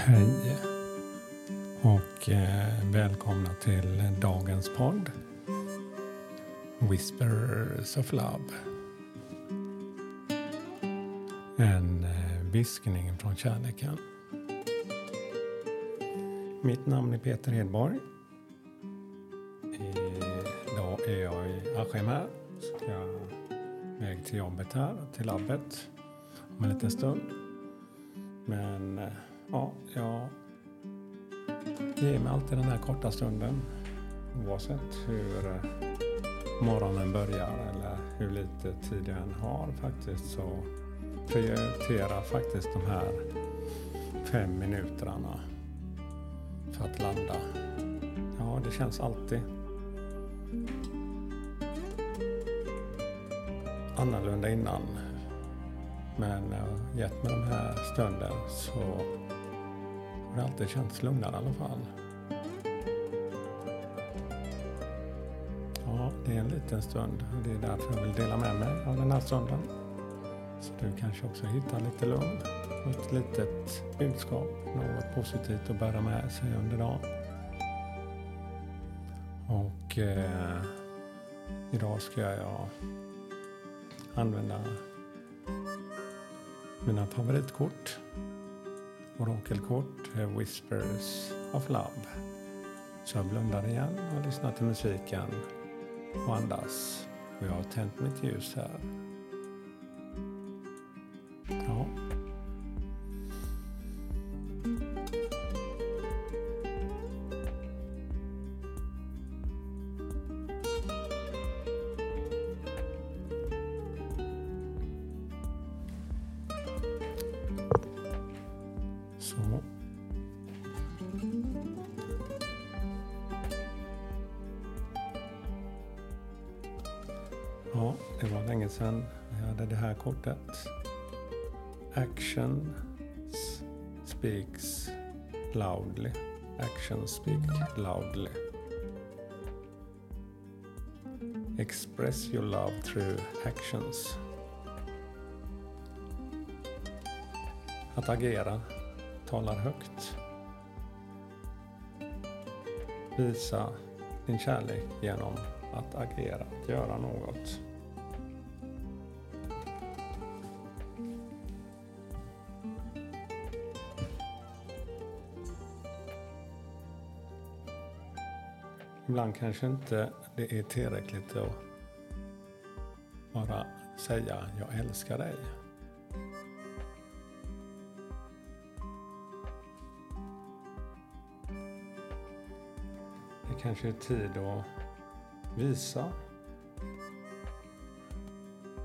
Hej och eh, välkomna till dagens podd Whispers of Love. En eh, viskning från kärleken. Mitt namn är Peter Hedborg. Idag är jag i Askim här. Ska väg till jobbet här, till labbet om en liten stund. Men eh, ja, jag ger mig alltid den här korta stunden. Oavsett hur eh, morgonen börjar eller hur lite tid jag än har faktiskt så prioriterar faktiskt de här fem minuterna för att landa. Ja, det känns alltid annorlunda innan. Men när jag gett mig den här stunden så har det alltid känts lugnare i alla fall. Ja, det är en liten stund och det är därför jag vill dela med mig av den här stunden. Så du kanske också hittar lite lugn och ett litet budskap, något positivt att bära med sig under dagen. Och eh, idag ska jag använda mina favoritkort. Orakelkort, eh, Whispers of Love. Så jag blundar igen och lyssnar till musiken och andas. Och jag har tänt mitt ljus här. Ja, det var länge sedan jag hade det här kortet. Action speaks loudly. Action speak loudly. Express your love through actions. Att agera talar högt. Visa din kärlek genom att agera, att göra något. Ibland kanske inte det är tillräckligt att bara säga jag älskar dig. Det kanske är tid att visa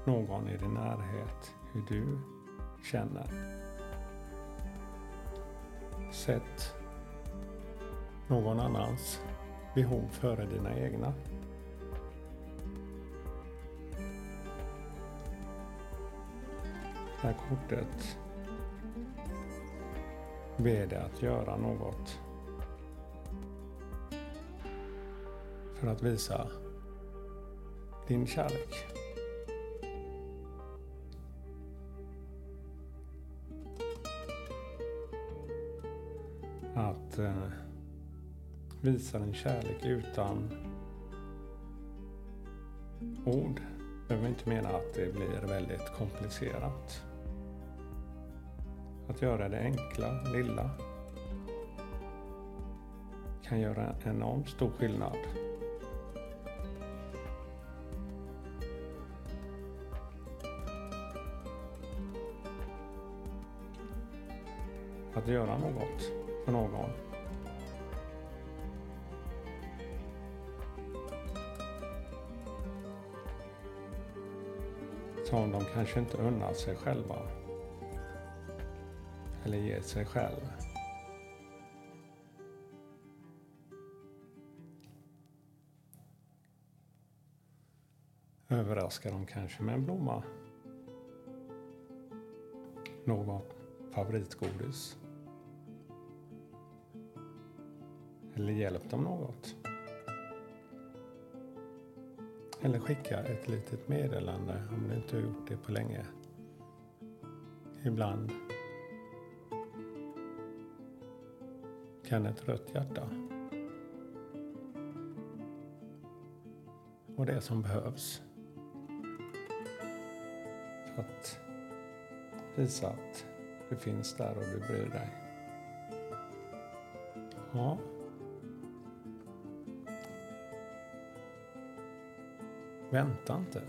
någon i din närhet hur du känner. Sätt någon annans behov före dina egna. Det här kortet ber dig att göra något för att visa din kärlek. Att eh, visar en kärlek utan ord behöver inte mena att det blir väldigt komplicerat. Att göra det enkla, lilla kan göra enormt stor skillnad. Att göra något för någon. Som de kanske inte unnar sig själva. Eller ger sig själv. Överraska dem kanske med en blomma. Något favoritgodis. Eller hjälp dem något. Eller skicka ett litet meddelande om du inte har gjort det på länge. Ibland kan ett rött hjärta. Och det som behövs för att visa att du finns där och du bryr dig. Ja. Vänta inte.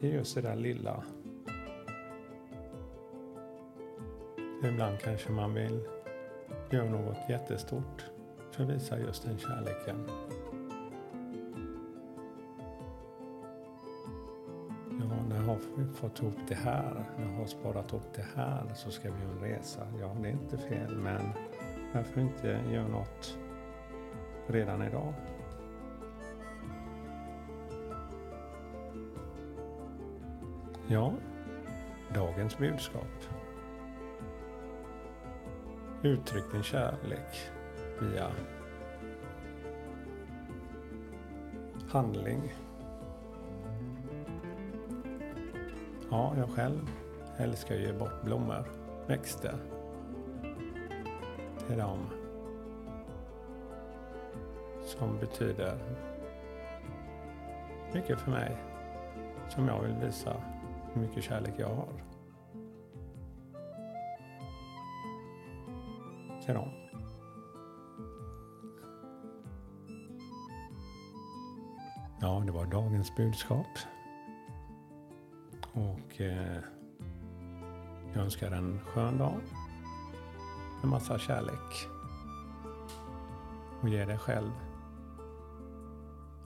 Det är just det där lilla. Ibland kanske man vill göra något jättestort för att visa just den kärleken. Ja, när jag har fått ihop det här, när jag har sparat ihop det här så ska vi göra en resa. Ja, det är inte fel, men varför inte göra något redan idag? Ja, dagens budskap. Uttryck din kärlek via handling. Ja, jag själv älskar att ge bort blommor, växter till dem som betyder mycket för mig. Som jag vill visa hur mycket kärlek jag har. Till dem. Ja, det var dagens budskap. Och eh, jag önskar en skön dag. Med massa kärlek. Och ge dig själv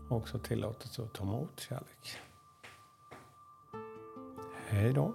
också tillåtelse att ta emot kärlek. Hej då.